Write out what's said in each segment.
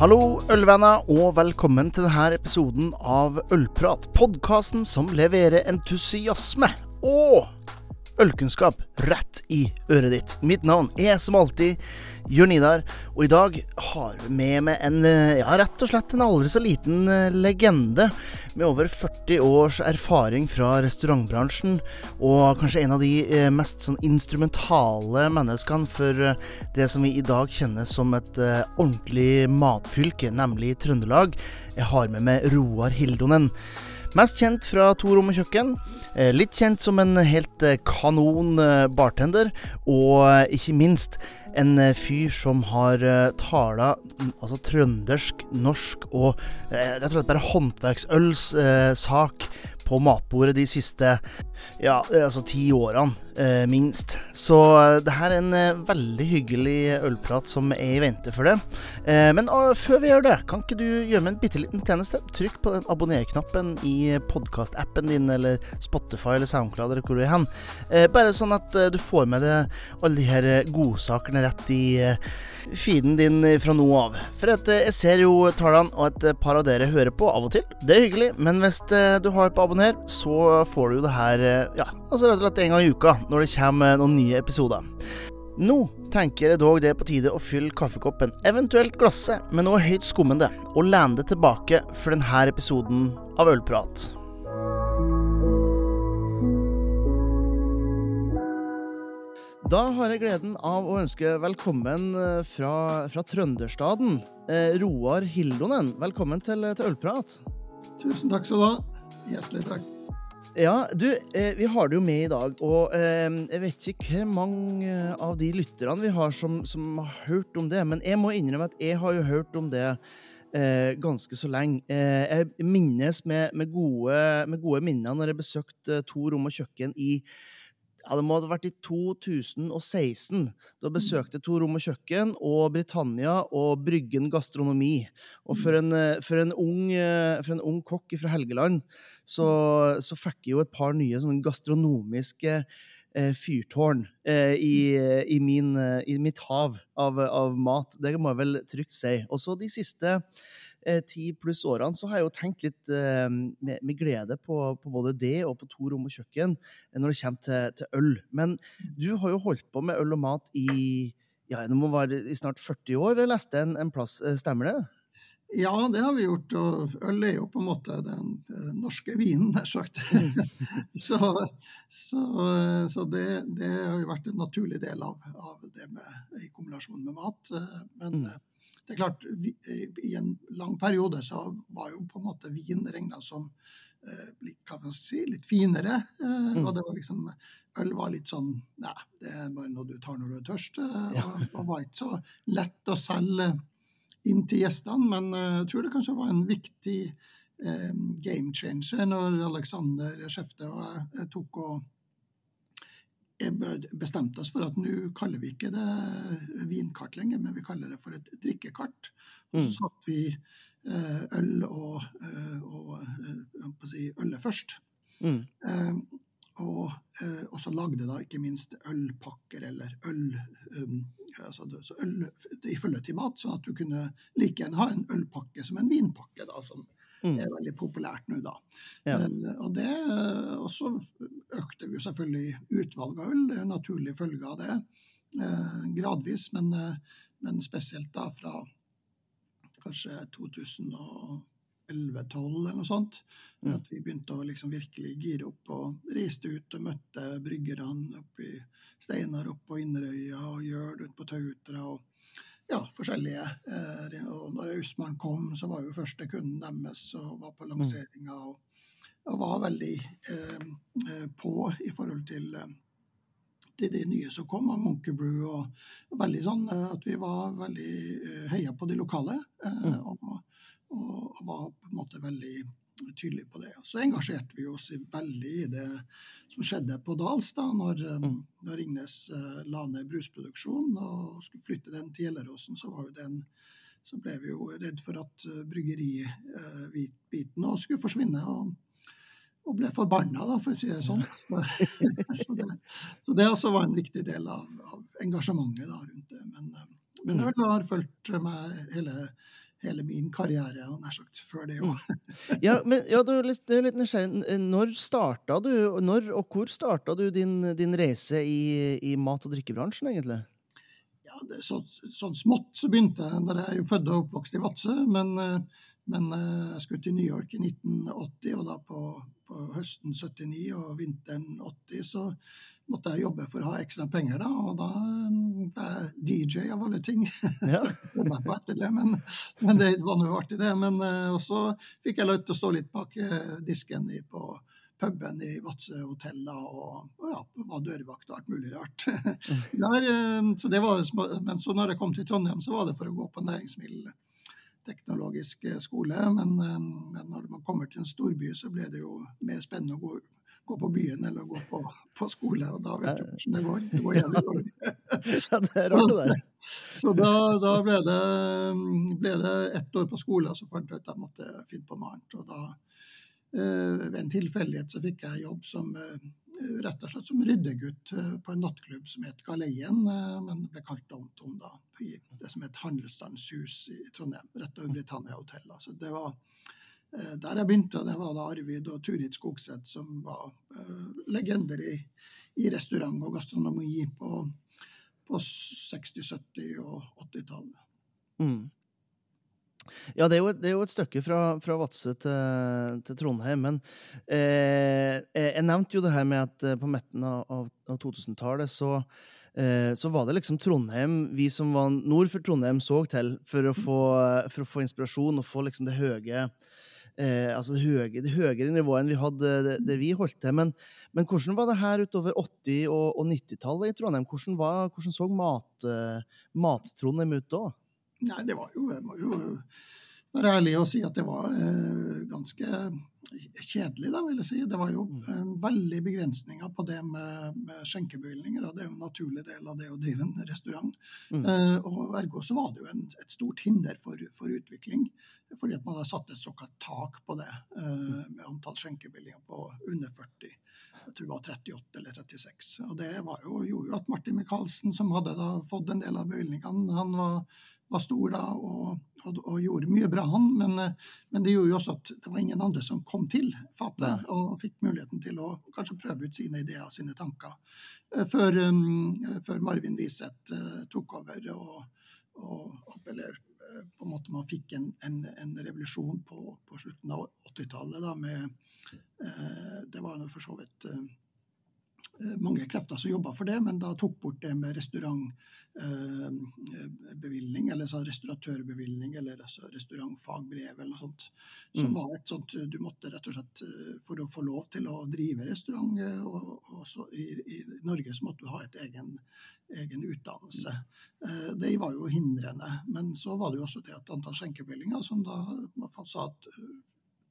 Hallo, ølvenner, og velkommen til denne episoden av Ølprat. Podkasten som leverer entusiasme og ølkunnskap rett i øret ditt. Mitt navn er som alltid Jørn Idar, og i dag har vi med meg en, ja, rett og slett en aldri så liten eh, legende med over 40 års erfaring fra restaurantbransjen, og kanskje en av de eh, mest sånn instrumentale menneskene for eh, det som vi i dag kjenner som et ordentlig matfylke, nemlig Trøndelag. Jeg har med meg Roar Hildonen. Mest kjent fra To rom og kjøkken. Eh, litt kjent som en helt eh, kanon eh, bartender. Og ikke minst en fyr som har tala mm, altså trøndersk, norsk og rett og slett bare håndverksølssak på matbordet de siste ja, altså ti årene, minst. Så eh, det her er en eh, veldig hyggelig ølprat som er i vente for det. Eh, men før vi gjør det, kan ikke du gjøre meg en bitte liten tjeneste? Trykk på den abonner-knappen i podkast-appen din, eller Spotify eller Soundcloud, eller hvor du er hen. Eh, bare sånn at eh, du får med deg alle de her godsakene rett i feeden din fra nå av. For at, jeg ser jo tallene, og et par av dere hører på av og til. Det er hyggelig, men hvis du har på abonner, så får du jo det her ja, altså rett og slett en gang i uka når det kommer noen nye episoder. Nå tenker jeg dog det er på tide å fylle kaffekoppen, eventuelt glasset, med noe høyt skummende, og lene det tilbake for denne episoden av Ølprat. Da har jeg gleden av å ønske velkommen eh, fra, fra Trønderstaden. Eh, Roar Hildonen, velkommen til, til Ølprat. Tusen takk skal du ha. Hjertelig takk. Ja, du, eh, vi har det jo med i dag, og eh, jeg vet ikke hvor mange av de lytterne vi har som, som, har hørt om det, men jeg må innrømme at jeg har jo hørt om det eh, ganske så lenge. Eh, jeg minnes med, med, gode, med, gode, minner når jeg besøkte to rom og kjøkken i ja, det må ha vært i 2016. Da besøkte jeg To rom og kjøkken og Britannia og Bryggen gastronomi. Og for en, for en, ung, for en ung, kokk fra Helgeland så, så, fikk jeg jo et par nye sånne gastronomiske eh, fyrtårn eh, i, i, min, i, mitt hav av, av, mat. Det må jeg vel trygt si. Og så de siste Eh, ti pluss årene, så har jeg jo tenkt litt med, med, glede på, på, både det og på to rom og kjøkken når det kommer til, til, øl. Men du har jo holdt på med øl og mat i ja, i snart 40 år, jeg leste en, en plass. Stemmer det? Ja, det har vi gjort. Og øl er jo på en måte den norske vinen, nær sagt. så, så, så det, det, har jo vært en naturlig del av, av det med, i kombinasjon med mat. Men mm det er klart, I en lang periode så var jo på en måte vin regna som eh, si, litt finere. Eh, mm. Og det var liksom, øl var litt sånn Nei, det er bare noe du tar når du er tørst. Eh. Og, og var ikke så lett å selge inn til gjestene. Men jeg tror det kanskje var en viktig eh, game changer når Alexander Skjefte og jeg, tok og bestemte oss for at nå kaller vi ikke det vinkart lenger, men vi kaller det for et drikkekart. Og så mm. satte vi eh, øl og, og, og eh, si, ølet først. Mm. Og, eh, også lagde da ikke minst ølpakker eller øl um, altså så øl i følge til mat, sånn at du kunne like gjerne ha en ølpakke som en vinpakke. da, som mm. er veldig populært nå, da. Ja. Eh, og det, og så økte vi jo selvfølgelig utvalget av øl, det er en naturlig følge av det. Eh, gradvis, men, uh, men, spesielt da fra kanskje 2011-2012 eller noe sånt. Mm. At vi begynte å liksom virkelig gire opp og reiste ut og møtte bryggerne oppe i Steinar, oppe på Inderøya og Gjøl ute på Tautra. og ja, forskjellige. Eh, og når Austmann kom, så var jo første kunden deres og var på mm. lanseringa. Og, og, var veldig eh, eh, på i forhold til, eh, til de nye som kom, av Monkey Brew. Og, veldig sånn at vi var veldig heia på de lokale. Eh, mm. og, og, var på en måte veldig tydelig på det. Så engasjerte vi oss veldig i det som skjedde på Dals da når, mm. når Ringnes la ned brusproduksjonen og skulle flytte den til Gjelleråsen. Så, så ble vi jo redd for at bryggeribiten uh, skulle forsvinne. og og ble forbanna, da, for å si det sånn. Så, så, det, så det, også var en viktig del av, av engasjementet da, rundt det. Men, uh, men jeg har fulgt meg hele hele min karriere, og nær sagt, før det òg. ja, men ja, du er litt, er litt nysgjerrig. Når starta du, når og hvor starta du din, din reise i, i mat- og drikkebransjen, egentlig? Ja, det, så, sånn smått så begynte jeg, når jeg er jo født og oppvokst i Vadsø, men, men jeg skulle til New York i 1980, og da på, på høsten 79 og vinteren 80 så måtte jeg jobbe for å ha ekstra penger, da. Og da mm, var jeg DJ, av alle ting. Ja. det, men, men, det var nå artig, det. Men også så fikk jeg lov til å stå litt bak disken i, på puben i Vadsø hotell da, og, og ja, var dørvakt og alt mulig rart. Der, uh, så det var, men så når jeg kom til Trondheim, så var det for å gå på næringsmiddel teknologisk skole, men, men, når man kommer til en storby, så ble det jo mer spennende å gå gå på byen eller gå på, på skole, og da vet du hvordan det går. Det går jævlig dårlig. ja, det er rart det der. Så da, da ble, det, ble, det, ett år på skole, og så fant jeg ut at jeg måtte finne på noe annet. Og da, eh, ved en tilfeldighet, så fikk jeg jobb som eh, rett og slett som ryddegutt eh, på en nattklubb som het Galeien, men ble kalt Downton da, i det som het Handelsstandshus i Trondheim, rett over Britannia Hotel. Så det var Eh, der jeg begynte, det var da Arvid og Turid Skogseth som var legender i, i, restaurant og gastronomi på, på 60-, 70- og 80-tallet. Mm. Ja, det er, jo, det er, jo, et stykke fra, fra Vadsø til, til, Trondheim. Men eh, jeg nevnte jo det her med at på midten av, av 2000-tallet så, eh, så var det liksom Trondheim vi som var nord for Trondheim, så til for å få, for å få inspirasjon og få liksom det høye eh, altså det, høye, det, høyere nivået enn vi hadde det, det vi holdt til. Men, men, hvordan var det her utover 80- og, og 90-tallet i Trondheim? Hvordan, var, hvordan så mat, uh, mat-Trondheim ut da? Nei, det var jo, jeg må jo være ærlig og si at det var uh, ganske kjedelig, da, vil jeg si. Det var jo uh, veldig begrensninger på det med, med skjenkebevilgninger, og det er jo en naturlig del av det å drive en restaurant. Mm. Eh, og Ergo så var det jo en, et stort hinder for, for utvikling fordi at man har satt et såkalt tak på det, eh, med antall skjenkebevilgninger på under 40. Jeg tror det var 38 eller 36. Og Det var jo, gjorde jo at Martin Michaelsen, som hadde da fått en del av bevilgningene, han var, var stor da og, og, og, gjorde mye bra, han. Men, men, det gjorde jo også at det var ingen andre som kom til fatet og fikk muligheten til å kanskje prøve ut sine ideer og sine tanker. Eh, før, um, før Marvin Wiseth uh, tok over og, og, eller på en måte man fikk en, en, en revolusjon på, på, slutten av 80-tallet med eh, Det var for så vidt eh, Eh, mange krefter som jobba for det, men da tok bort det med restaurantbevilgning, eh, eller så restauratørbevilgning, eller altså restaurantfagbrev eller noe sånt. Som mm. var et sånt Du måtte rett og slett, eh, for å få lov til å drive restaurant og, og i, i, Norge, så måtte du ha et egen, egen utdannelse. Det var jo hindrende. Men så var det jo også det at antall skjenkebevillinger som da sa, at,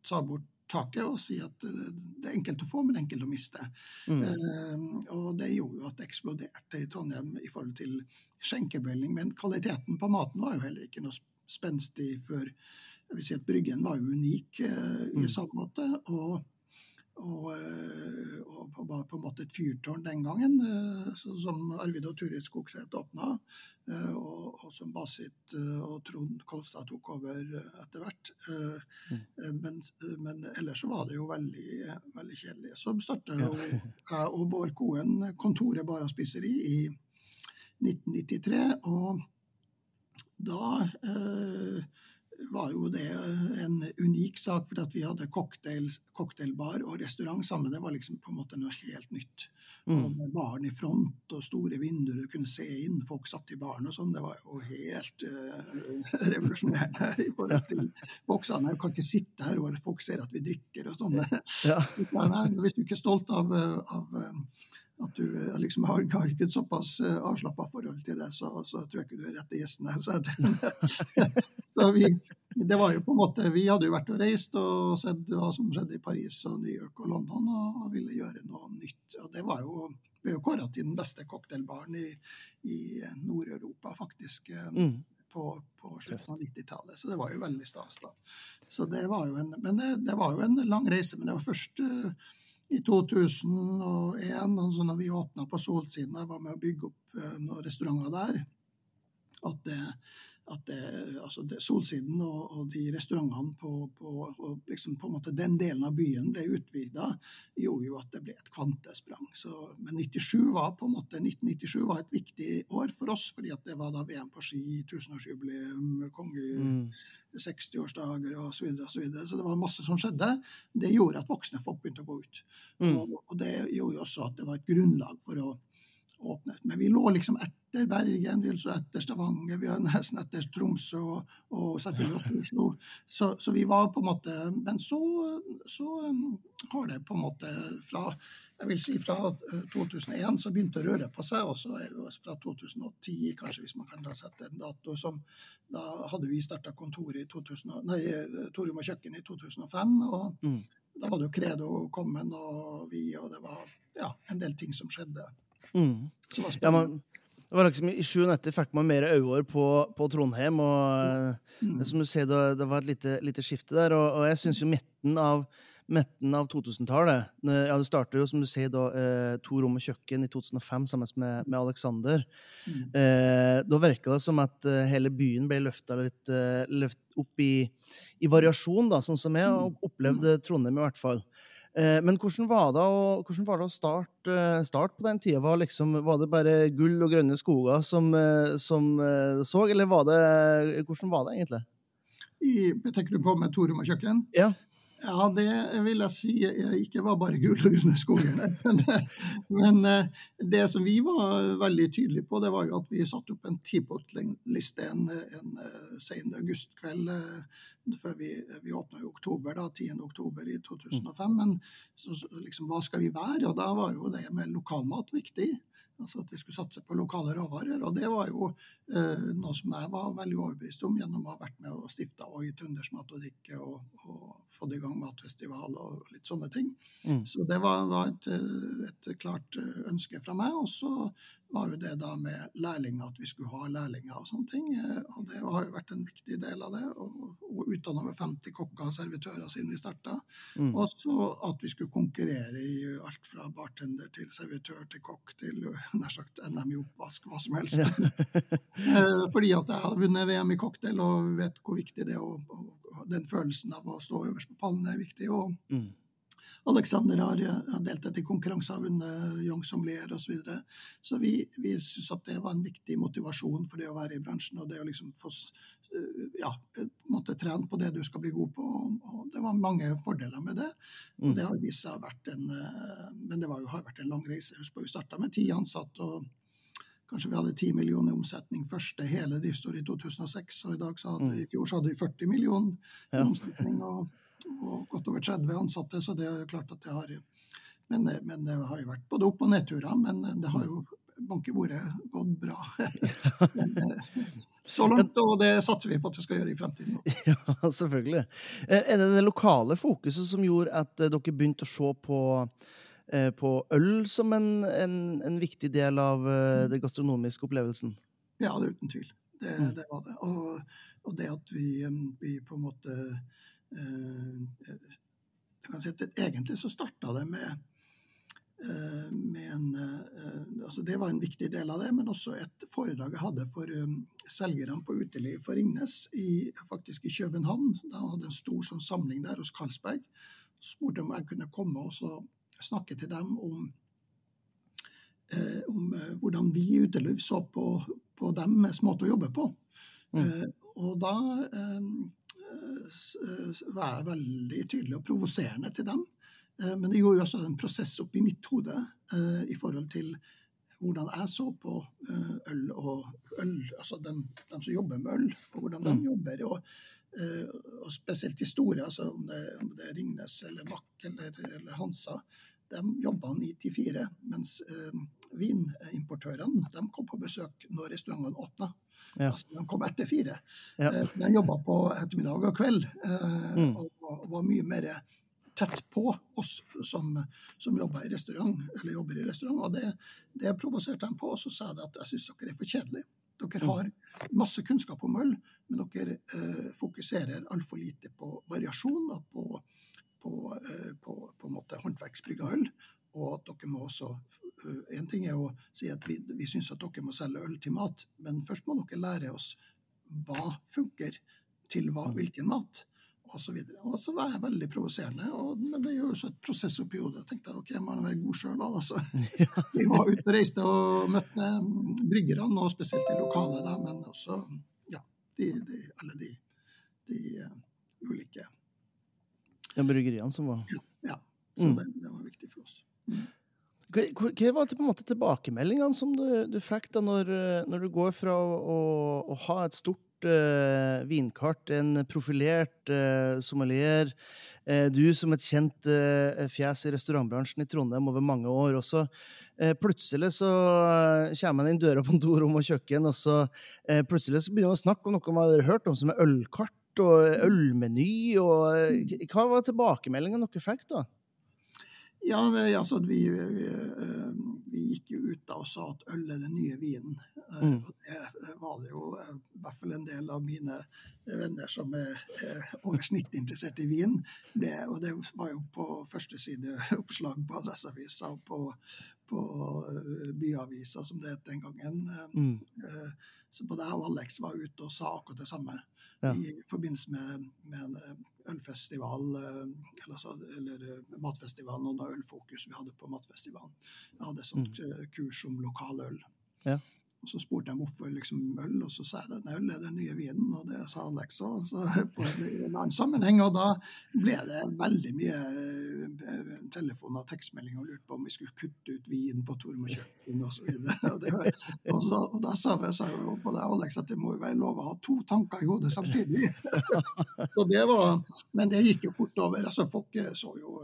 sa bort taket og si at eh, det er enkelt å få, men enkelt å miste. Mm. Eh, og det gjorde jo at det eksploderte i Trondheim i forhold til skjenkebevilgning. Men kvaliteten på maten var jo heller ikke noe spenstig før jeg vil si at Bryggen var jo unik eh, i mm. samme måte. og og, eh, og, var på en måte et fyrtårn den gangen, eh, som Arvid og Turid Skogseth åpna. Eh, og, og, som Basit og Trond Kolstad tok over etter hvert. Mm. Men, men, ellers så var det jo veldig, veldig kjedelig. Så starta ja. jeg og Bård Koen kontoret Bara spiseri i 1993. Og da eh, var jo det en unik sak, for at vi hadde cocktail, cocktailbar og restaurant sammen. Det var liksom på en måte noe helt nytt. Mm. Baren i front og store vinduer, du kunne se inn, folk satt i baren og sånn. Det var jo helt uh, revolusjonerende i forhold til nei, du kan ikke sitte her hvor folk ser at vi drikker og sånn. Ja. hvis du ikke er stolt av, av at du eh, liksom har, har ikke et såpass eh, avslappa forhold til det, så, så, tror jeg ikke du er rette gjesten her. Så, så vi, det var jo på en måte, Vi hadde jo vært og reist og sett hva som skjedde i Paris og New York og London, og, ville gjøre noe nytt. Og Det var jo, ble jo kåra til den beste cocktailbaren i, i Nord-Europa, faktisk. Eh, mm. På, på, slutten av 90-tallet. Så det var jo veldig stas, da. Så det var jo en, men det, det var jo en lang reise. Men det var først uh, i 2001, altså når vi åpna på Solsiden, jeg var med å bygge opp eh, noen restauranter der, at det, at det, altså det, Solsiden og, og, de restaurantene på, på liksom på den delen av byen ble utvida, gjorde jo at det ble et kvantesprang. Så, men 97 var på en måte, 1997 var et viktig år for oss, fordi det var da VM på ski, tusenårsjubileum, konge... Mm. 60-årsdager osv. Så, videre, og så, videre. så det var masse som skjedde. Det gjorde at voksne folk begynte å gå ut. Mm. Og, og, det gjorde jo også at det var et grunnlag for å åpnet. Men vi lå liksom etter Bergen, vi lå etter Stavanger, vi var nesten etter Tromsø og, og selvfølgelig også Oslo. Så, så, vi var på en måte Men så, så, um, har det på en måte fra jeg vil si fra 2001 uh, så begynte det å røre på seg, og så er det fra 2010, kanskje hvis man kan da sette en dato som Da hadde vi starta kontoret i 2000, nei, Torum og kjøkken i 2005. og mm. Da var det jo Credo kommet, og vi, og det var ja, en del ting som skjedde. Mm. Ja, man, det var liksom, I 97 fikk man mer øyne på, på, Trondheim, og mm. som du ser, det, det var et lite, lite, skifte der. Og, og jeg syns jo midten av, av 2000-tallet ja, Det starter jo, som du sier, da, eh, To rom og kjøkken i 2005 sammen med, med Alexander. Mm. Eh, da virka det som at eh, hele byen ble løfta litt eh, løft opp i, i, variasjon, da, sånn som jeg mm. opplevde Trondheim, i hvert fall. Eh, men hvordan var det å, var det å starte, eh, start på den tida? Var, liksom, var, det bare gull og grønne skoger som, eh, som så, eller var det, hvordan var det egentlig? I, tenker du på med Torum og kjøkken? Ja. Ja, det vil jeg si ikke var bare gull og grønne skoger. Men, men, det som vi var veldig tydelige på, det var jo at vi satte opp en tipunktsliste en, en sen augustkveld før vi, vi åpna i oktober, da, 10. oktober i 2005. Men så, liksom, hva skal vi være? Og da var jo det med lokalmat viktig. Altså at vi skulle satse på lokale råvarer. Og det var jo eh, noe som jeg var veldig overbevist om gjennom å ha vært med og stifta OI Trønders Mat og Drikke og, og fått i gang matfestival og litt sånne ting. Mm. Så det var, var et, et, klart eh, ønske fra meg. Og så var jo det da med lærlinger, at vi skulle ha lærlinger og sånne ting. Eh, og det har jo vært en viktig del av det. Og, og utdanna over 50 kokker og servitører siden vi starta. Mm. Og så at vi skulle konkurrere i alt fra bartender til servitør til kokk til nær sagt NM i oppvask, hva som helst. Ja. Eh, fordi at jeg har vunnet VM i cocktail og vet hvor viktig det er. Og, og, den følelsen av å stå øverst på pallen er viktig. og mm. Alexander har, har deltatt i konkurranser, vunnet Young Sommelier osv. Så, videre. så vi, vi syns at det var en viktig motivasjon for det å være i bransjen. og det å liksom få ja, måtte trene på det du skal bli god på. og Det var mange fordeler med det. og det har vist seg å ha vært en Men det var har vært en lang reise. Husk på, Vi starta med ti ansatte. og Kanskje vi hadde 10 millioner i omsetning første hele driftsåret i 2006, og i dag så hadde, i fjor så hadde vi 40 millioner i omsetning. og og godt over 30 ansatte, så det er jo klart at det har men, men, det har jo vært både opp- og nedturer. Men det har jo banke bordet gått bra. men, så langt, og det satser vi på at det skal gjøre i fremtiden. Ja, selvfølgelig. Eh, er det det lokale fokuset som gjorde at eh, dere begynte å se på, eh, på øl som en, en, en, viktig del av mm. den gastronomiske opplevelsen? Ja, det er uten tvil. Det, mm. det var det. Og, og, det at vi, vi på en måte Eh, si at Egentlig så starta det med, eh, med en, eh, altså Det var en viktig del av det, men også et foredrag jeg hadde for selgerne på uteliv for Ringnes, i, faktisk i København. Da hadde en stor sånn samling der hos Carlsberg. Så spurte om jeg kunne komme og snakke til dem om, om hvordan vi i uteliv så på, på deres måte å jobbe på. Mm. og da Eh, jeg veldig tydelig og provoserende til dem. Eh, men det gjorde også en prosess opp i mitt hode eh, i forhold til hvordan jeg så på øl og øl, altså dem, dem som jobber med øl, og hvordan de mm. jobber. Og, og, spesielt de store, altså om det, om det er Ringnes eller Mack eller, eller Hansa. De jobba 9 til 4, mens eh, vinimportørene de kom på besøk når restaurantene åpna. Ja. Altså, de kom etter fire. Ja. Eh, de jobba på ettermiddag og kveld eh, mm. og, var mye mer tett på oss som, som jobber i restaurant, eller jobber i restaurant. Og det, det provoserte dem på, og så sa de at jeg syns dere er for kjedelige. Dere mm. har masse kunnskap om øl, men dere eh, fokuserer altfor lite på variasjon og på, på, eh, på, på en måte håndverksbrygga øl. Og at dere må også En ting er å si at vi, vi syns at dere må selge øl til mat, men først må dere lære oss hva funker til hva, hvilken mat osv. Og så var jeg veldig provoserende, men det gjør jo så et prosess oppi hodet. Jeg tenkte ok, jeg må være god sjøl, da. Altså. Vi var ute og reiste og møtte bryggerne, og spesielt de lokale, da, men også ja, de, de, alle de, de uh, ulike Ja, bryggeriene som var Ja. ja. Så mm. det, det, var viktig for oss. Mm. Hva, hva var på en måte tilbakemeldingene som du, du fikk da når, når, du går fra å, å, å ha et stort uh, vinkart, en profilert uh, sommelier. Uh, du som et kjent fjes i restaurantbransjen i Trondheim over mange år. Og så plutselig så kommer man inn døra på rom og kjøkken, og så plutselig så begynner man å snakke om noe man har hørt om som er ølkart og ølmeny. og Hva var tilbakemeldingen dere fikk da? Ja, det, altså, vi, vi, vi, gikk jo ut da og sa at øl er den nye vinen. Mm. Og det var det jo i hvert fall en del av mine venner som er, er over snittet interessert i vin. Det, og det var jo på førstesideoppslag på Adresseavisa og på, på Byavisa, som det het den gangen. Mm. Så både jeg og Alex var ute og sa akkurat det samme ja. i forbindelse med, med, en eh, ølfestival, eh, eller, så, eller matfestivalen og noen ølfokus vi hadde på matfestivalen. Jeg hadde et sånt mm. kurs om lokaløl. Ja. Og Så spurte jeg hvorfor liksom øl, og så sa jeg at øl er den nye vinen. Og det sa Alex òg, på en annen sammenheng. Og da ble det veldig mye eh, telefoner og tekstmeldinger og lurte på om vi skulle kutte ut vin på Torm og kjøkken osv. Og, det, og, da, og da sa jeg, sa jeg på det, Alex at det må jo være lov å ha to tanker i hodet samtidig. så det var, Men det gikk jo fort over. altså Folk så jo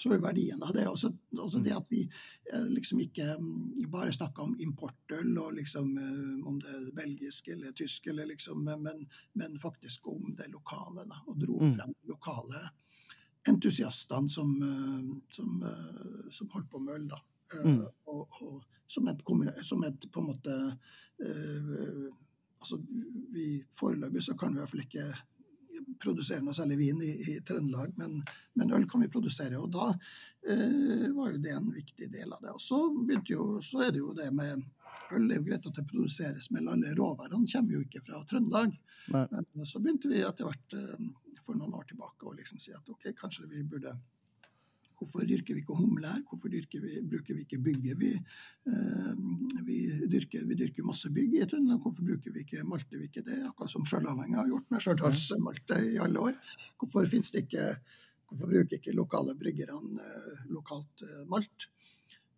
så er verdien av det. Også, også det mm. at vi eh, liksom ikke mm, bare snakker om importøl, og liksom, eh, om det er belgisk eller tysk, eller liksom, men, men, faktisk om det lokale. Da, og dro mm. frem lokale entusiastene som, eh, som, som holdt på med øl. da. Mm. Og, og, som, et, som et på en måte øh, altså vi Foreløpig så kan vi i hvert fall ikke produsere noe særlig vin i, i Trøndelag, men, men, øl kan vi produsere. Og da eh, var jo det en viktig del av det. Og så, jo, så er det jo det med Øl det er jo greit at det produseres, men alle råvarene kommer jo ikke fra Trøndelag. Nei. Så begynte vi etter hvert eh, for noen år tilbake å liksom si at ok, kanskje vi burde Hvorfor dyrker vi ikke humle her? Hvorfor vi, bruker vi ikke bygge? Vi, eh, vi, dyrker, vi, dyrker, masse bygg i Trøndelag, hvorfor bruker vi ikke, malter vi ikke det? Akkurat som Stjørdal har gjort med Stjørdalsmalte i alle år. Hvorfor, ikke, hvorfor bruker ikke lokale bryggerne eh, lokalt eh, malt?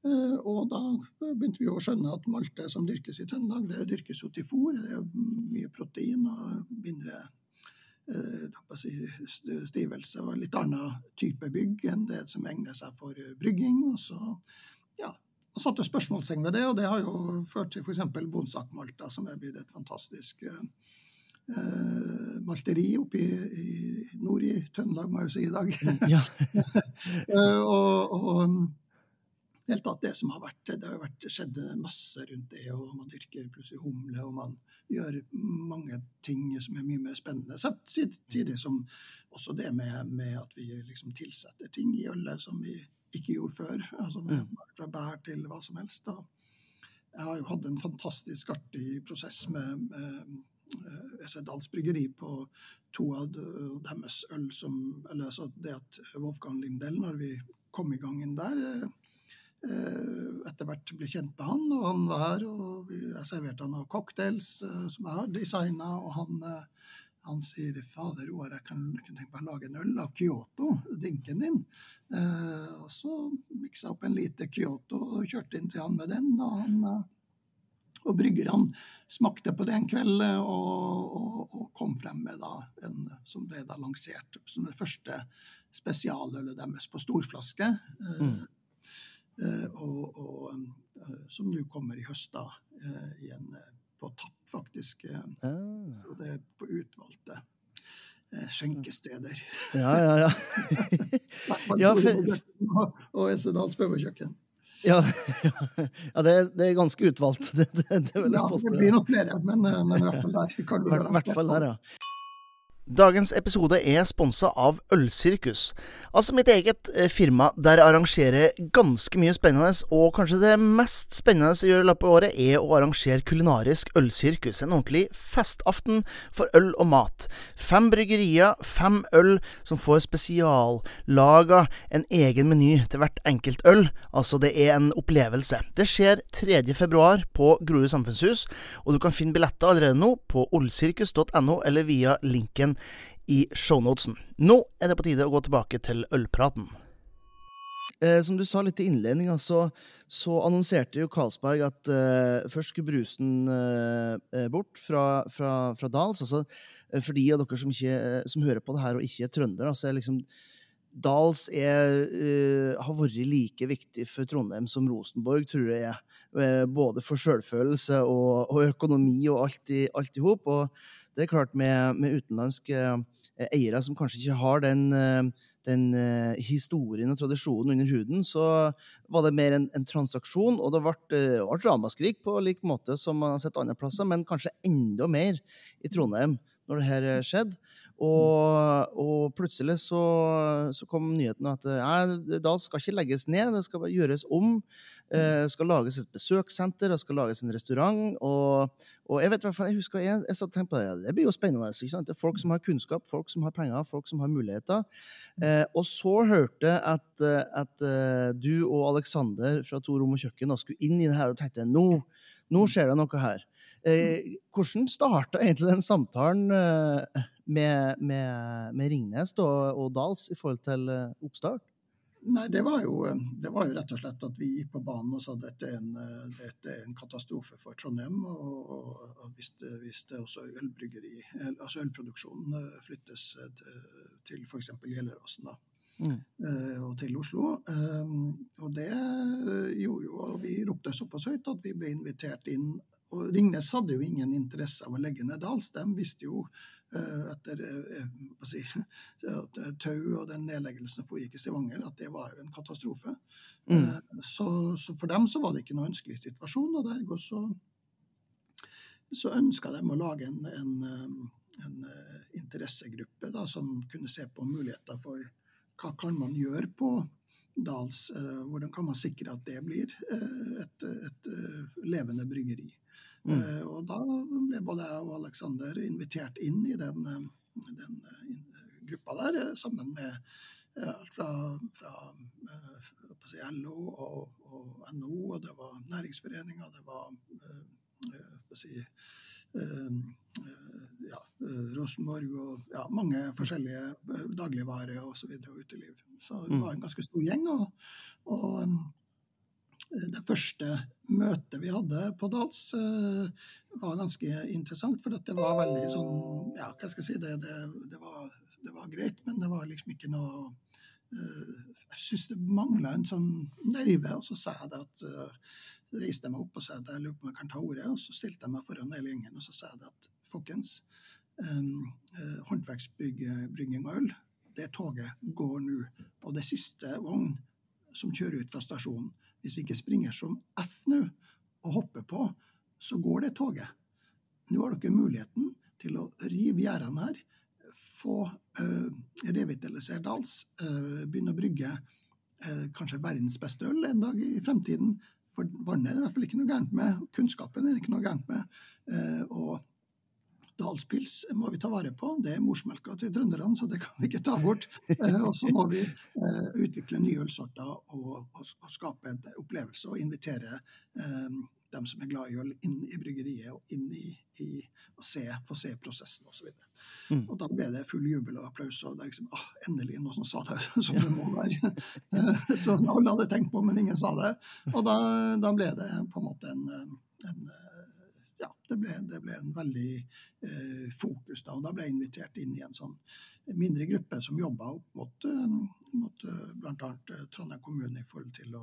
Eh, og da begynte vi å skjønne at malte som dyrkes i Trøndelag, det dyrkes jo til fôr. Det er mye protein og mindre stivelse og litt annen type bygg enn det som egner seg for brygging. Og så ja, man satte spørsmålstegn ved det, og det har jo ført til f.eks. Bonsak-Malta, som er blitt et fantastisk eh, malteri oppe i, i, nord i Trøndelag, må jeg jo si i dag. Ja. eh, og, og helt tatt det som har vært Det har vært, skjedd masse rundt det, og man dyrker plutselig humle, og man gjør mange ting som er mye mer spennende. Samtidig som også det med, med at vi liksom tilsetter ting i ølet som vi ikke gjorde før. altså med, mm. Fra bær til hva som helst. Da. Jeg har jo hatt en fantastisk artig prosess med, med Esedals bryggeri på to av deres øl som Eller altså det at Wolfgang Lindell, når vi kom i gang inn der Eh, etter hvert ble kjent med han, og han var her. og Jeg serverte han noen cocktails eh, som jeg har designa, og han, eh, han sier 'Fader Roar, jeg kan, kan tenke meg å lage en øl av Kyoto, drinken din'. Eh, og så miksa opp en liter Kyoto og kjørte inn til han med den. Og, han, og bryggerne smakte på det en kveld og, og, og kom frem med en som ble da lansert som det første spesialølet deres på storflaske. Mm. Eh, og, og, eh, som nå kommer i høst, da, eh, igjen på tapp, faktisk. Ah. Så det er på utvalgte skjenkesteder. Ja, ja, ja. ja for... og Essedals pøbelkjøkken. Ja, ja det, det, er ganske utvalgt. Det, det, det, ja, det blir nok flere, men, men i hvert fall der kan du I hvert fall der, ja. Dagens episode er sponsa av Ølsirkus, altså mitt eget eh, firma der jeg arrangerer ganske mye spennende, og kanskje det mest spennende jeg gjør i løpet av året, er å arrangere kulinarisk ølsirkus. En ordentlig festaften for øl og mat. Fem bryggerier, fem øl som får spesiallaga en egen meny til hvert enkelt øl. Altså, det er en opplevelse. Det skjer 3. februar på Grorud samfunnshus, og du kan finne billetter allerede nå på olsirkus.no eller via linken i shownotesen. Nå er det på tide å gå tilbake til ølpraten. Eh, som du sa litt i innledninga, så, så, annonserte jo Karlsberg at eh, først skulle brusen eh, eh bort fra, fra, fra Dals. Altså, eh, for de av dere som, ikke, eh, som, hører på det her og ikke er trøndere, så er liksom Dals er, har vært like viktig for Trondheim som Rosenborg, tror jeg både for sjølfølelse og, og, økonomi og alt i hop. Og det er klart, med, med utenlandske eh, eiere som kanskje ikke har den, eh, den uh, historien og tradisjonen under huden, så var det mer en, en transaksjon, og det ble, uh, ramaskrik på lik måte som man har sett andre plasser, men kanskje enda mer i Trondheim når det her skjedde. Og, og, plutselig så, så, kom nyheten at nei, da skal ikke legges ned, det skal gjøres om. Det skal lages et besøkssenter, det skal lages en restaurant. Og, og jeg vet jeg husker jeg, jeg satt på det, det blir jo spennende. ikke sant? Det er folk som har kunnskap, folk som har penger, folk som har muligheter. Eh, og så hørte jeg at, at uh, du og Aleksander fra To rom og kjøkken skulle inn i det her og tenkte nå, nå skjer det noe her. Eh, hvordan starta egentlig den samtalen med, med, med, Ringnes og, og Dals i forhold til oppstart? Nei, det var, jo, det var, jo, rett og slett at vi gikk på banen og sa at dette er en, dette er en katastrofe for Trondheim. Og, og hvis, det, hvis, det, også ølbryggeri, altså ølproduksjonen eh, flyttes eh, til, til f.eks. Gjelleråsen mm. Eh, og til Oslo. Og det gjorde jo og Vi ropte såpass høyt at vi ble invitert inn. Og Ringnes hadde jo ingen interesse av å legge ned Dals. De visste jo Eh, etter eh, si, Tau og den nedleggelsen som foregikk i Stavanger, at det var jo en katastrofe. Mm. Eh, så, så, for dem så var det ikke noe ønskelig situasjon. og dergå så, så ønska de å lage en, en, en interessegruppe da, som kunne se på muligheter for hva kan man gjøre på Dals. Hvordan kan man sikre at det blir et, et levende bryggeri. Mm. Uh, og da ble både jeg og Aleksander invitert inn i den, eh, den uh, gruppa der, sammen med alt fra, fra si, LO og, og, NO, og det var næringsforeninger, det var si, ja, Rosenborg og ja, mange forskjellige dagligvarer. Og, og uteliv. Så det mm. var en ganske stor gjeng. og, og det første møtet vi hadde på Dals, uh, var ganske interessant. For det var veldig sånn Ja, hva skal jeg si? Det, det, det, var, det var, greit, men det var liksom ikke noe uh, Jeg syns det mangla en sånn nerve. Og så sa jeg det at uh, reiste meg opp og sa at jeg lurer på om jeg kan ta ordet. Og så stilte jeg meg foran hele gjengen og så sa jeg det at folkens, håndverksbrygging og øl, det toget går nå. Og det siste vogn som kjører ut fra stasjonen, hvis vi ikke springer som F nå og hopper på, så går det toget. Nå har dere muligheten til å rive gjerdene her, få uh, revitalisert Dals, uh, begynne å brygge uh, kanskje verdens beste øl en dag i fremtiden. For vannet er det i hvert fall ikke noe gærent med, kunnskapen er det ikke noe gærent med. Uh, og Dalspils må vi ta vare på. Det er morsmelka til trønderne, så det kan vi ikke ta bort. Eh, og så må vi eh, utvikle nye ølsorter og, og, og, skape en opplevelse og invitere um, dem som er glad i øl, inn i bryggeriet og inn i, i å se, få se prosessen osv. Mm. Og da ble det full jubel og applaus. og det er liksom, ah, Endelig noen som sa det som det må være. så alle hadde tenkt på, men ingen sa det. Og da, da ble det på en måte en, en det ble, det ble, en veldig eh, fokus da. Og da ble jeg invitert inn i en sånn mindre gruppe som jobba opp mot, uh, mot uh, bl.a. Trondheim kommune i forhold til å,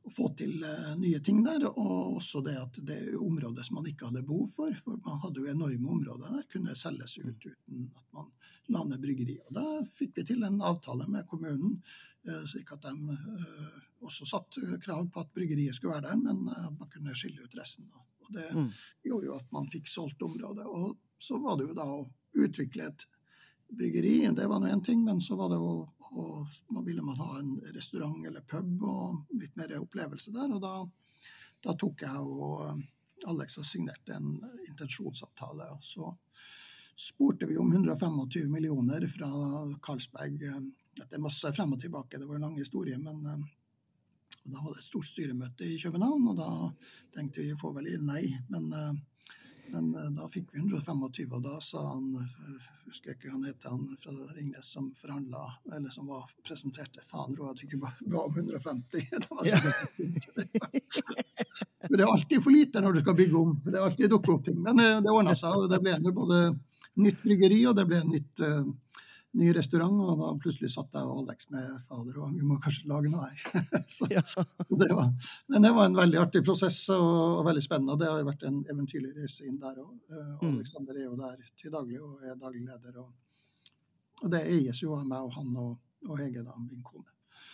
å få til eh, nye ting der. Og også det at det områder som man ikke hadde behov for. For man hadde jo enorme områder der, kunne selges ut uten at man la ned bryggeriet. Og da fikk vi til en avtale med kommunen, slik at de også satt krav på at bryggeriet skulle være der, men man kunne skille ut resten. da. Det mm. gjorde jo at man fikk solgt området. Og så var det jo da å utvikle et bryggeri, det var nå én ting, men så var det å nå ville man ha en restaurant eller pub og litt mer opplevelse der. Og da, da tok jeg og Alex og signerte en intensjonsavtale. Og så spurte vi om 125 millioner fra Carlsberg. Det er masse frem og tilbake, det var en lang historie. men da var det et stort styremøte i København, og da tenkte vi få vel nei. Men men eh, da fikk vi 125, og da sa han eh, husker jeg ikke han het, han fra Ringnes som forhandla, eller som var, presenterte Faen råd at vi ikke ga om 150. Det, Men det er alltid for lite når du skal bygge om. Det er alltid dukker opp ting. Men eh, det ordna seg, og det ble både nytt bryggeri og det ble nytt ny restaurant, og da plutselig satt jeg og Alex med fader, og vi må kanskje lage noe her. så, ja. det var, men det var en veldig artig prosess og, og veldig spennende. Det har jo vært en eventyrlig reise inn der òg. Uh, mm. Alexander er jo der til daglig og er daglig leder. Og, og det eies jo av meg og han og, og Hege, da, min kone.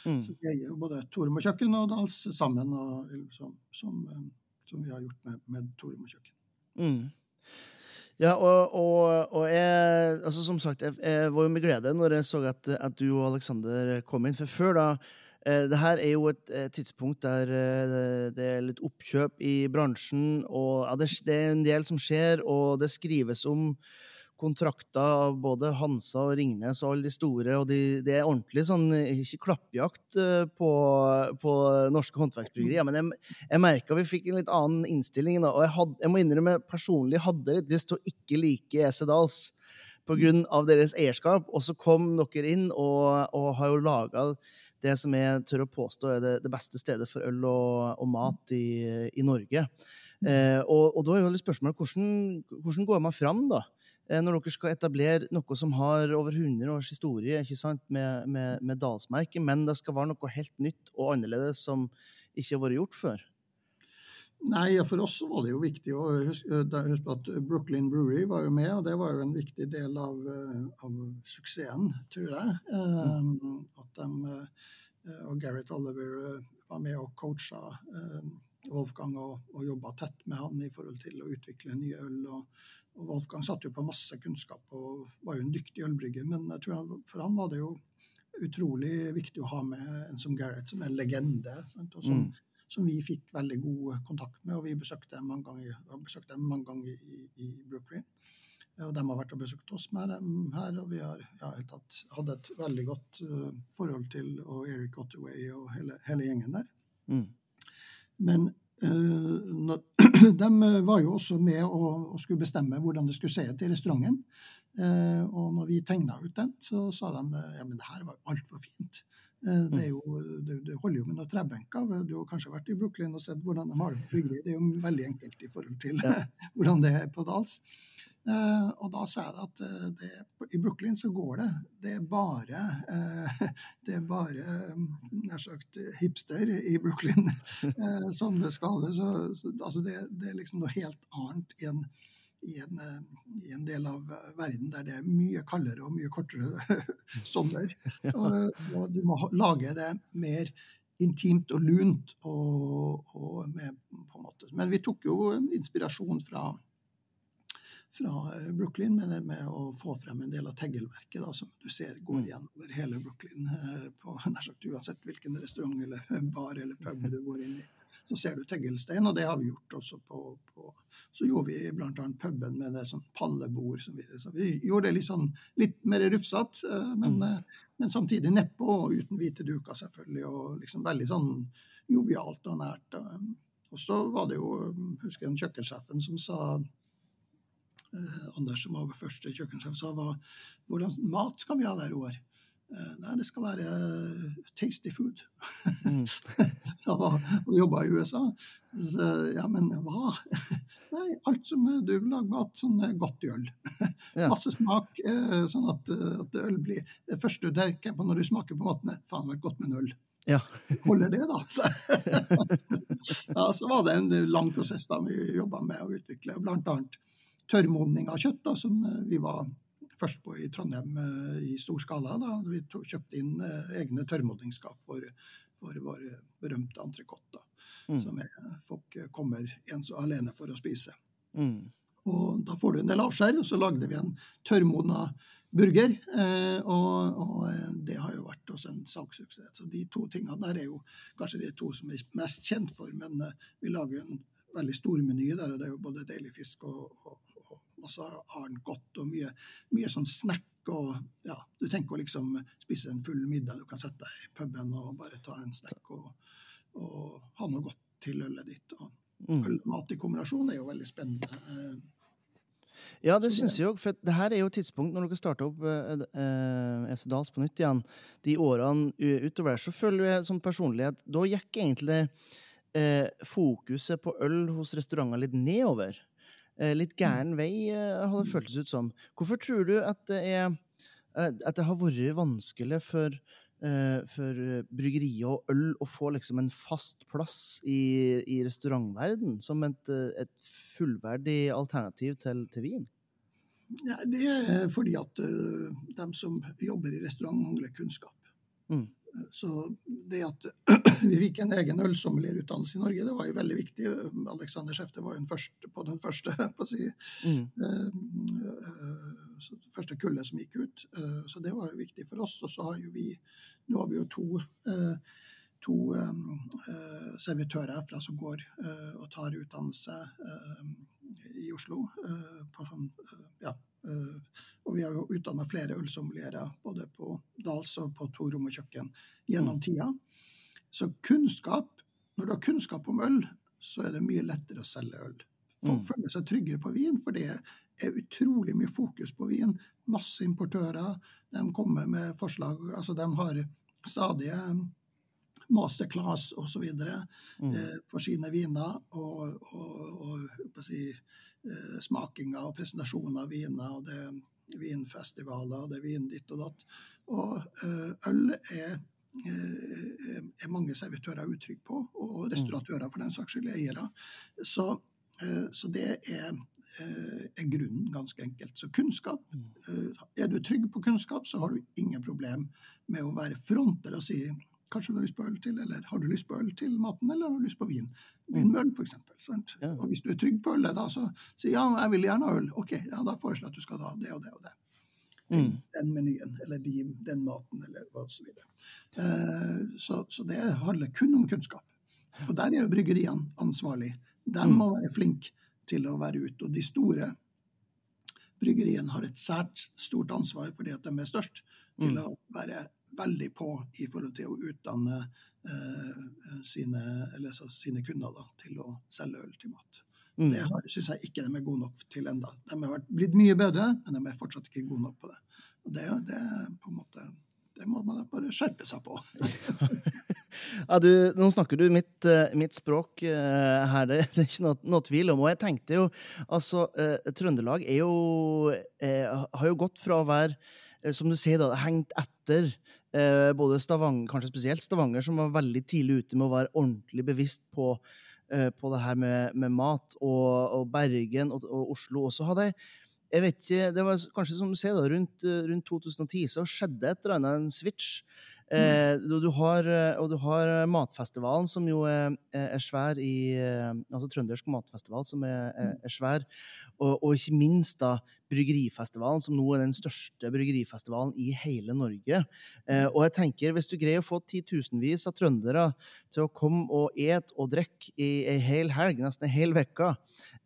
Mm. Så vi eier jo både Torum og kjøkken og Dals sammen, og, som, som, eh, som, vi har gjort med, med og kjøkken. Mm. Ja, og, og, og, jeg altså Som sagt, jeg, jeg, var jo med glede når jeg så at, at du og Aleksander kom inn. For før da eh, det her er jo et, tidspunkt der eh, det er litt oppkjøp i bransjen, og det, er en del som skjer, og det skrives om kontrakter av både Hansa og Ringnes og alle de store, og de, det er ordentlig sånn Ikke klappjakt eh, på, på norske håndverksbryggerier, men jeg, jeg merka vi fikk en litt annen innstilling. Da, og jeg, had, jeg må innrømme personlig hadde litt lyst til å ikke like Esedals pga. deres eierskap, og så kom dere inn og, og har jo laga det som jeg tør å påstå er det, det beste stedet for øl og, og mat i, i Norge. Eh, og, og, da er jo spørsmålet hvordan, hvordan går man fram, da? Eh, når dere skal etablere noe som har over 100 års historie ikke sant, med, med, med dalsmerket, men det skal være noe helt nytt og annerledes som ikke har vært gjort før? Nei, For oss var det jo viktig å huske, huske at Brooklyn Brewery var jo med, og det var jo en viktig del av, eh, av suksessen, tror jeg. Mm. At de, og Gareth Oliver var med og coacha Wolfgang og, og jobba tett med han i forhold til å utvikle nye øl. Og, og Wolfgang satt jo på masse kunnskap og var jo en dyktig ølbrygger, men jeg tror han, for han var det jo utrolig viktig å ha med en som Gareth, som er en legende. Sant? og som, mm. som, vi fikk veldig god kontakt med. og Vi besøkte dem mange ganger, besøkte dem mange ganger i, i Brooklyn. Og de har vært og besøkt oss med dem her, og vi har ja, tatt, hadde et veldig godt uh, forhold til og Eric Ottaway og hele, hele gjengen der. Mm. Men uh, de var jo også med og, og, skulle bestemme hvordan det skulle se ut i restauranten. Eh, og når vi tegna ut den, så sa de ja, men det her var altfor fint. Eh, det, jo, det, det, holder jo med noen trebenker. Du har kanskje vært i Brooklyn og sett hvordan de har det på Det er jo veldig enkelt i forhold til hvordan det er på Dals. Uh, og da sa jeg at uh, det, i Brooklyn så går det. Det er bare, uh, det er bare um, nær sagt hipster i Brooklyn som det skal. Så, så, altså det, det, er liksom noe helt annet i en, i, en, i en, del av verden der det er mye kaldere og mye kortere sommer. Og, og du må lage det mer intimt og lunt. Og, og med, Men vi tok jo inspirasjon fra fra eh, Brooklyn med, med å få frem en del av teglverket da, som du ser går mm. igjen over hele Brooklyn. Eh, på nær sagt Uansett hvilken restaurant eller bar eller pub du går inn i, så ser du teglstein. Og det har vi gjort også på, på Så gjorde vi bl.a. puben med det sånn pallebord. Så vi, så vi, gjorde det litt, sånn, litt mer rufsete, eh, men, mm. men, samtidig nedpå og uten hvite duker, selvfølgelig. Og liksom veldig sånn jovialt og nært. Og så var det jo, husker jeg, kjøkkensjefen som sa Anders, som var første kjøkkensjef, sa var hvordan mat skal vi ha der år? Eh, nei, det skal være tasty food. Mm. og jobba i USA. Så, ja, men hva? Nei, alt som du lager mat som er godt i øl. Ja. Masse smak, eh, sånn at, at, øl blir Det første du tenker på når du smaker på maten, er faen, vært godt med en øl. Ja. Holder det, da? Så, ja, så var det en lang prosess da vi jobba med å utvikle, blant annet tørrmodning av kjøtt, da, som eh, vi var først på i Trondheim eh, i stor skala. Da. Vi kjøpte inn eh, egne tørrmodningsskap for, for vår berømte entrecôte, mm. som folk kommer ens alene for å spise. Mm. Og da får du en del avskjær, og så lagde vi en tørrmodna burger. Eh, og, og, det har jo vært også en salgssuksess. Så de to tingene der er jo kanskje de to som er mest kjent for. Men vi lager jo en veldig stor meny der, og det er jo både deilig fisk og, og, og har den godt og mye, mye sånn snack. Og ja, du tenker å liksom spise en full middag. Du kan sette deg i puben og bare ta en snack og, og ha noe godt til ølet ditt. Og Mm. øl og mat i kombinasjon er jo veldig spennende. Eh, Ja, det Så syns jeg òg. For det her er jo tidspunkt når dere starter opp eh, eh, Esedals på nytt igjen. De årene utover utover så føler jeg som personlighet Da gikk egentlig eh, fokuset på øl hos restauranter litt nedover. Eh, litt gæren vei, eh, har det føltes ut som. Hvorfor tror du at det er eh, At det har vært vanskelig for for bryggerier og øl å få liksom en fast plass i, i restaurantverden som et, et fullverdig alternativ til, til vin? Ja, det er fordi at uh, de som jobber i restaurant, mangler kunnskap. Mm. Så det at vi fikk en egen ølsommelierutdannelse i Norge, det var jo veldig viktig. Alexander Schefte var jo den første, på den første, på si, Mm. uh, første kullet som gikk ut. Uh, Så det var jo viktig for oss. Og så har jo vi Nå har vi jo to, uh, to eh, servitører herfra som går og tar utdannelse i Oslo. på sånn, ja, Uh, og vi har jo utdanna flere ølsommelierer både på Dals og på to rom og kjøkken gjennom tida. Så kunnskap, når du har kunnskap om øl, så er det mye lettere å selge øl. Folk Mm. føler seg tryggere på vin, for det er utrolig mye fokus på vin. Masse importører. De kommer med forslag. altså De har stadige masterclass osv. Mm. Eh, for sine viner. Og, og, og si, eh, smakinger og presentasjoner av viner. og det er Vinfestivaler, og det er vin ditt og datt. Og eh, øl er er mange servitører utrygge på, og restauratører for den saks skyld, eiere. Så, eh, så det er, eh, er grunnen, ganske enkelt. Så kunnskap. eh, Er du trygg på kunnskap, så har du ingen problem med å være fronter og si Kanskje du har lyst på øl til, eller har du lyst på øl til maten, eller har du lyst på vin? Vin med øl, f.eks. Og hvis du er trygg på ølet, da, så si ja, jeg vil gjerne ha øl. Ok, ja, da foreslår jeg at du skal ha det og det og det Mm. den menyen, eller de, den maten, eller hva så videre. Eh, så, så det handler kun om kunnskap. Og der er jo bryggeriene ansvarlig. De Mm. må være flinke til å være ute. Og de store bryggeriene har et sært stort ansvar fordi at de er størst, til Mm. å være veldig på i forhold til å utdanne eh, sine, eller så, sine kunder da, til å selge øl til mat. Mm. Det syns jeg ikke de er gode nok til enda. De har blitt mye bedre, men de er fortsatt ikke gode nok på det. Og det, det, på måte, det må man bare skjerpe seg på. Ja, du, nå snakker du mitt, eh, mitt språk eh, her, det, det er ikke noe, noe tvil om. Og jeg tenkte jo, altså, eh, Trøndelag er jo Har jo gått fra å være, som du sier, da, hengt etter både Stavanger, kanskje spesielt Stavanger, som var veldig tidlig ute med å være ordentlig bevisst på, på det her med, med mat, og, og Bergen og, og Oslo også hadde jeg vet ikke, det var kanskje som du sier da, rundt, eh, rundt 2010 så skjedde et eller annet en switch. Eh, du, du har, eh, og du har eh, Matfestivalen, som jo er, er svær i eh, Altså Trøndersk matfestival, som er, er, er svær. Og, og ikke minst da Bryggerifestivalen, som nå er den største bryggerifestivalen i hele Norge. Eh, og jeg tenker, hvis du greier å få titusenvis av trøndere til å komme og et og drikke i ei hel helg, nesten ei hel uke,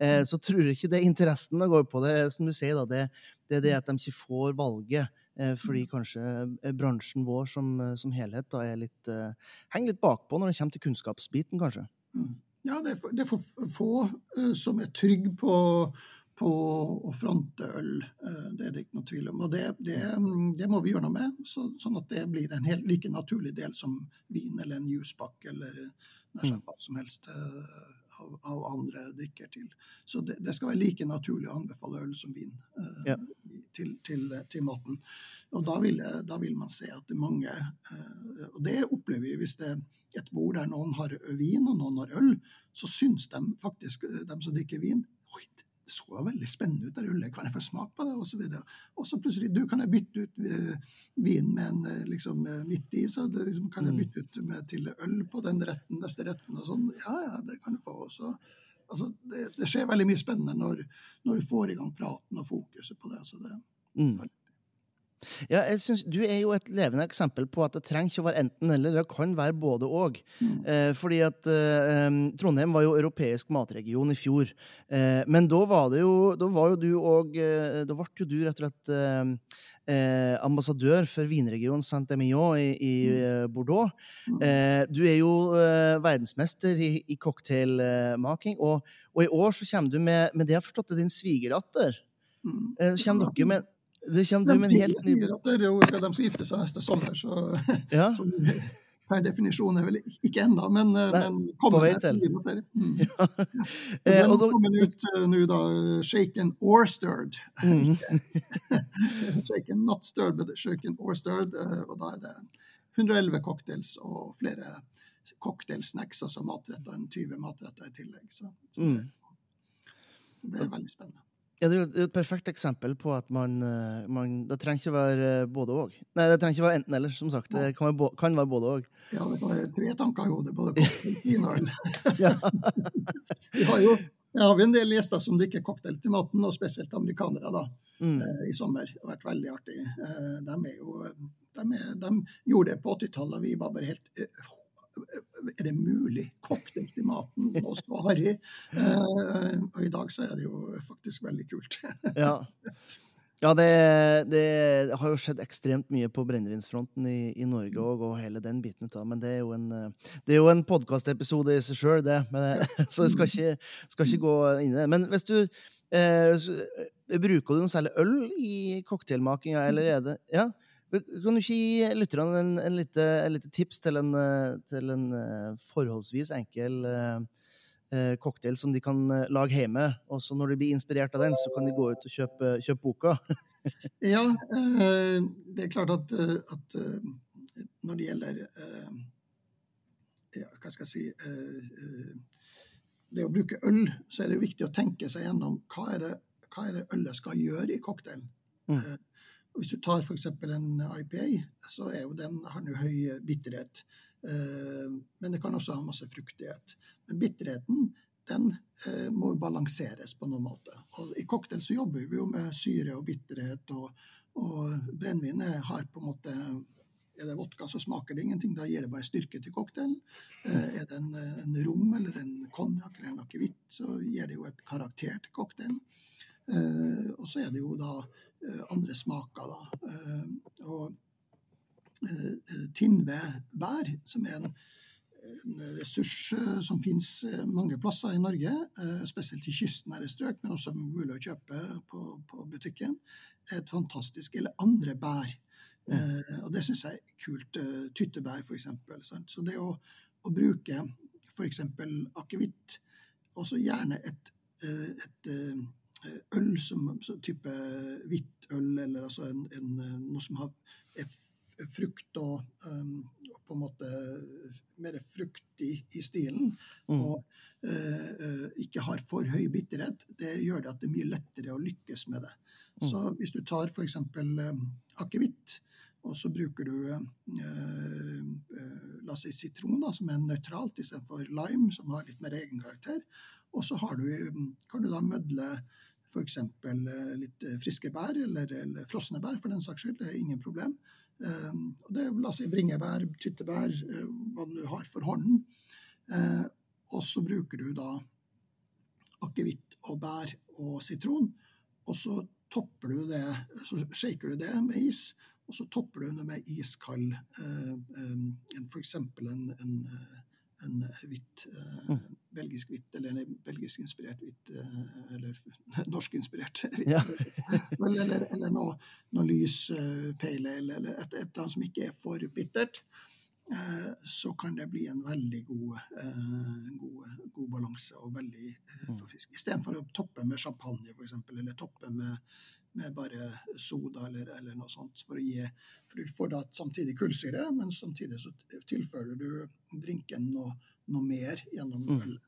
eh, så tror jeg ikke det er interessen det går på det. Som du sier, da, det, det er det at de ikke får valget. Eh, fordi kanskje eh, bransjen vår som, eh, som helhet da er litt, henger litt bakpå når det kommer til kunnskapsbiten, kanskje. Mm. Ja, det er for, det er for få som er trygge på, på å fronte øl. det er det ikke noe tvil om. Og det, det, mm, det må vi gjøre noe med, så, sånn at det blir en helt like naturlig del som vin eller en juicepakke eller nær sagt hva som helst av, av andre drikker til. Så det, det skal være like naturlig å anbefale øl som vin eh, Ja. til, til, til maten. Og da vil, da vil man se at det er mange eh, Og det opplever vi hvis det er et bord der noen har vin og noen har øl, så syns de faktisk, eh, de som drikker vin Oi, det så veldig spennende ut, det ølet, kan jeg få smak på det? Og så, videre. og så plutselig du kan jeg bytte ut eh, vin med en eh, liksom eh, midt i, så det, liksom, kan jeg Mm. bytte ut med, til øl på den retten, neste retten og sånn. Ja, ja, det kan du få. også. altså, det, det, skjer veldig mye spennende når, når, du får i gang praten og fokuset på det. Så det mm. Ja, jeg synes Du er jo et levende eksempel på at det trenger ikke å være enten-eller, det kan være både og. Mm. Eh, fordi at eh, Trondheim var jo europeisk matregion i fjor. Eh, men da var det jo Da var jo du òg eh, Da ble jo du rett og slett eh, eh, ambassadør for vinregionen Saint-Emilion i, i mm. Bordeaux. Mm. du er jo verdensmester i, i cocktailmaking, og, og, i år så kommer du med, med det jeg har forstått, er din svigerdatter. Mm. kommer dere med det kommer du med en helt ny De skal gifte seg neste sommer, så, ja. så per definisjon er vel ikke ennå, men, eh, men kommer på vei til. Mm. Ja. eh, og da kommer ut uh, nå, da. Shaken or stirred. Mm. shaken not stirred, but shaken or stirred. Uh, og da er det 111 cocktails og flere cocktailsnacks, altså matretter, enn 20 matretter i tillegg. Så, så mm. det, det er veldig spennende. Ja, det er jo et perfekt eksempel på at man, eh, man Det trenger ikke være eh, både og. Nei, det trenger ikke være enten-eller, som sagt. Det kan være, kan være både og. Ja, det kan være tre tanker i hodet, både det Vi har jo jeg har en del gjester som drikker cocktails til maten, og spesielt amerikanere da, mm. eh, i sommer. Det har vært veldig artig. De, jo, de, er, de, gjorde det på 80-tallet, vi var bare helt er det mulig? Cocktails i maten, og så harry. Eh, og i dag så er det jo faktisk veldig kult. ja. Ja, det, det, har jo skjedd ekstremt mye på brennevinsfronten i, i, Norge òg, og hele den biten ut av Men det er jo en, det er jo en podkastepisode i seg sjøl, det. Men, så jeg skal ikke, skal ikke, gå inn i det. Men hvis du eh, Bruker du noe særlig øl i cocktailmakinga, eller er det Ja? Kan du ikke gi lytterne en, en, lite, en lite tips til en, til en, eh, forholdsvis enkel eh, eh, cocktail som de kan lage hjemme? Og så når de blir inspirert av den, så kan de gå ut og kjøpe, kjøpe boka. ja, eh, det er klart at, at, når det gjelder eh, ja, Hva skal jeg si eh, Det å bruke øl, så er det viktig å tenke seg gjennom hva er det, hva er det ølet skal gjøre i cocktailen. Mm. Hvis du tar f.eks. en IPA, så er jo den, har den jo høy bitterhet. Eh, men det kan også ha masse fruktighet. Men bitterheten den må må balanseres på noen måte. Og I cocktail så jobber vi jo med syre og bitterhet, og, og brennevin har på en måte er det vodka, så smaker det ingenting. Da gir det bare styrke til cocktailen. Eh, er det en, en rom eller en konjakk eller en akevitt, så gir det jo et karakter til cocktailen. og så er det jo da Eh, andre smaker. Da. Eh, og eh, Tinnvedbær, som er en, ressurs som finnes mange plasser i Norge, spesielt i kystnære strøk, men også mulig å kjøpe på, på butikken, er et fantastisk Eller andre bær. Mm. og det syns jeg er kult. Tyttebær, f.eks. Så det å, å bruke f.eks. akevitt, og så gjerne et, et øl som, som type hvitt øl, eller altså en, en, noe som har frukt og, um, og, på en måte mer fruktig i stilen, mm. og uh, ikke har for høy bitterhet, det gjør det at det er mye lettere å lykkes med det. Mm. Så hvis du tar f.eks. Um, akevitt, og så bruker du uh, uh, la oss si sitron, da, som er nøytralt, istedenfor lime, som har litt mer egenkarakter. Og så du, kan du da mødle F.eks. Eh, litt eh, friske bær, eller, eller, frosne bær for den saks skyld. Det er ingen problem. Eh, og det La oss si bringebær, tyttebær, hva du har for hånden. Og så bruker du da akevitt og bær og sitron. Og så topper du det, så shaker du det med is, og så topper du det med iskald f.eks. en, en en hvitt, eh, mm. belgisk hvitt, eller en belgisk-inspirert hvitt, eller eller norskinspirert hvitt. Ja. eller, eller noe, noe, lys eh, pale ale, eller et, et, eller annet som ikke er for bittert. Eh, så kan det bli en veldig god, eh, god, god balanse og veldig forfrisk. mm. forfriskende. Istedenfor å toppe med champagne, f.eks., eller toppe med med bare soda eller, eller, noe sånt. For, gi, for du får da samtidig kullsyre, men samtidig så tilfører du drinken noe, noe mer gjennom mm.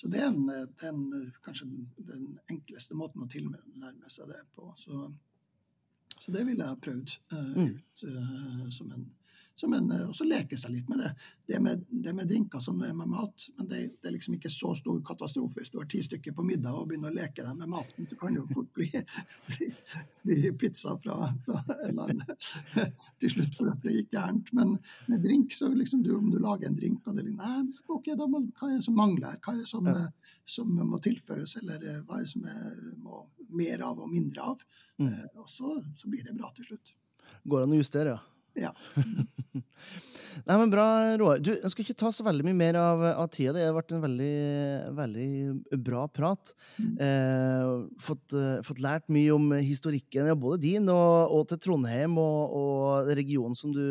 Så det er, en, er kanskje den enkleste måten å tilnærme seg det på. Så, så det ville jeg ha prøvd uh, mm. ut uh, som en som en, og så leke seg litt med det. Det med, det med drinker som er med mat, men det, det, er liksom ikke så stor katastrofe. Hvis du har ti stykker på middag og begynner å leke deg med maten, så kan det jo fort bli, bli, bli pizza fra, fra landet til slutt for at det gikk gærent. Men med drink, så liksom du, om du lager en drink og det er nei, ok, da må, hva er det som mangler? Hva er det som, som må tilføres, eller hva er det som er, må mer av og mindre av? Mm. Og så, så blir det bra til slutt. Går det an å justere, ja? Ja. Nei, men Bra, Roar. Du, Jeg skal ikke ta så veldig mye mer av, av tida. Det har vært en veldig, veldig bra prat. Mm. Eh, fått, uh, fått, lært mye om historikken, ja, både din og, og til Trondheim og, og, regionen som du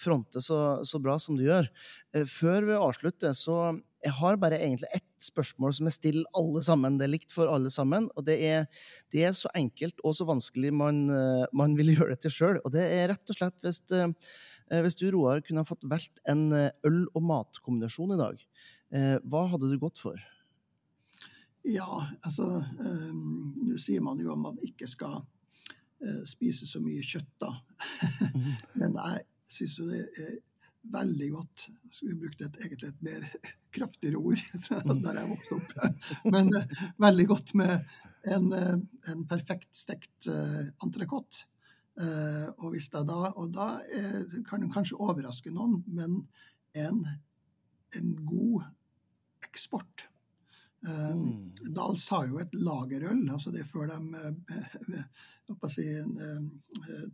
fronter så, så bra som du gjør. Eh, før vi avslutter, så jeg har bare egentlig ett spørsmål som jeg stiller alle sammen. Det er likt for alle sammen. Og det er, det er så enkelt og så vanskelig man, eh, man vil gjøre det til sjøl. Og det er rett og slett hvis, eh, hvis du, Roar, kunne ha fått valgt en eh, øl- og matkombinasjon i dag, hva hadde du gått for? Ja, altså Nå sier man jo at man ikke skal spise så mye kjøtt, da. Mhm. Men jeg syns jo det er veldig godt. Skulle vi brukt et egentlig et mer kraftigere ord fra mm. der jeg vokste opp. Men uh, veldig godt med en, uh, en perfekt stekt uh, entrecôte. Uh, og, hvis jeg da, og da kan det kanskje overraske noen, men en, en god eksport. Mm. Dals har jo et lagerøl, altså det er før de si,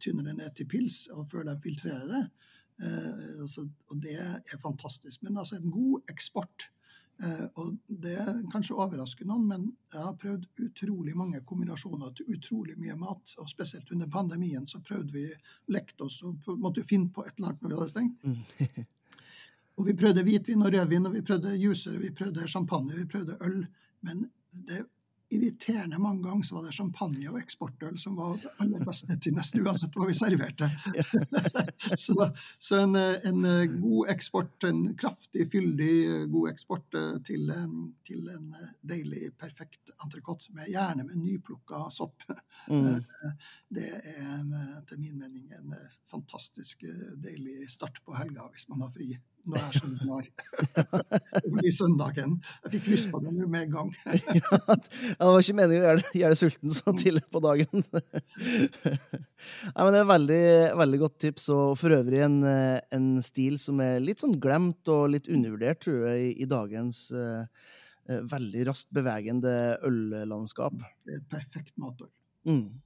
tynner det ned til pils, og før de filtrerer det. Eh, og det er fantastisk. Men altså en god eksport. Eh, og det kanskje overrasker noen, men jeg har prøvd utrolig mange kombinasjoner til utrolig mye mat. Og spesielt under pandemien så prøvde vi lekte oss og måtte finne på et eller annet når vi hadde stengt. Mm. og vi prøvde hvitvin og rødvin, og vi prøvde juicer, vi prøvde champagne, vi prøvde øl. Men det irriterende mange ganger så var det champagne og eksportøl som var det aller beste til nesten uansett hva vi serverte. så, så en, en, god eksport, en kraftig, fyldig god eksport til til, til en deilig, perfekt entrecôte, med, gjerne med nyplukka sopp. Mm. Eh, det er etter min mening en fantastisk deilig start på helga hvis man har fri nå er jeg skjønner det blir søndagen. Jeg fikk lyst på det nå med en gang. ja, det var ikke meningen å gjøre, gjøre det sulten så tidlig på dagen. Nei, men Det er veldig, veldig godt tips, og for øvrig en, en, stil som er litt sånn glemt og litt undervurdert, tror jeg, i, i dagens uh, veldig raskt bevegende øllandskap. Det er et perfekt matøl. Mm.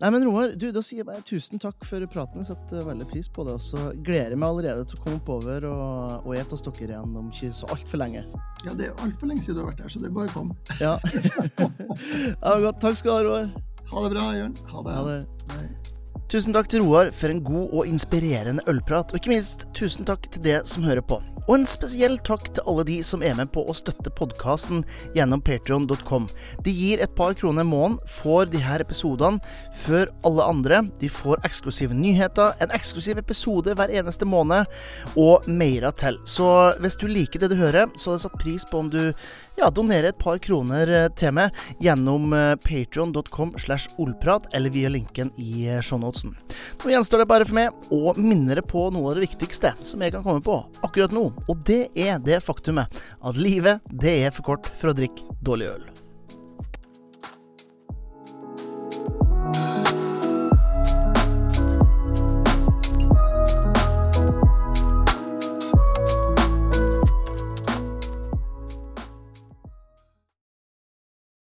Nei, men Roar, du, da sier jeg bare tusen takk for praten. Jeg setter veldig pris på det. Og så gleder jeg meg allerede til å komme oppover og, og ete hos dere igjen om ikke så altfor lenge. Ja, det er altfor lenge siden du har vært her, så det er bare å komme. Ja. ja, godt. Takk skal du ha, Roar. Ha det bra, Jørn. Ha det. Ha det. Tusen takk til Roar for en god og inspirerende ølprat, og ikke minst tusen takk til det som hører på. Og en spesiell takk til alle de som er med på å støtte podkasten gjennom patrion.com. De gir et par kroner måneden, får de her episodene før alle andre. De får eksklusive nyheter, en eksklusiv episode hver eneste måned, og mer til. Så hvis du liker det du hører, så hadde jeg satt pris på om du ja, donerer et par kroner eh, til meg gjennom eh, patrion.com slash olprat, eller via linken i eh, shownotesen. Nå gjenstår det bare for meg å minne dere på noe av det viktigste som jeg kan komme på akkurat nå og det er det faktumet at livet det er for kort for å drikke dårlig øl.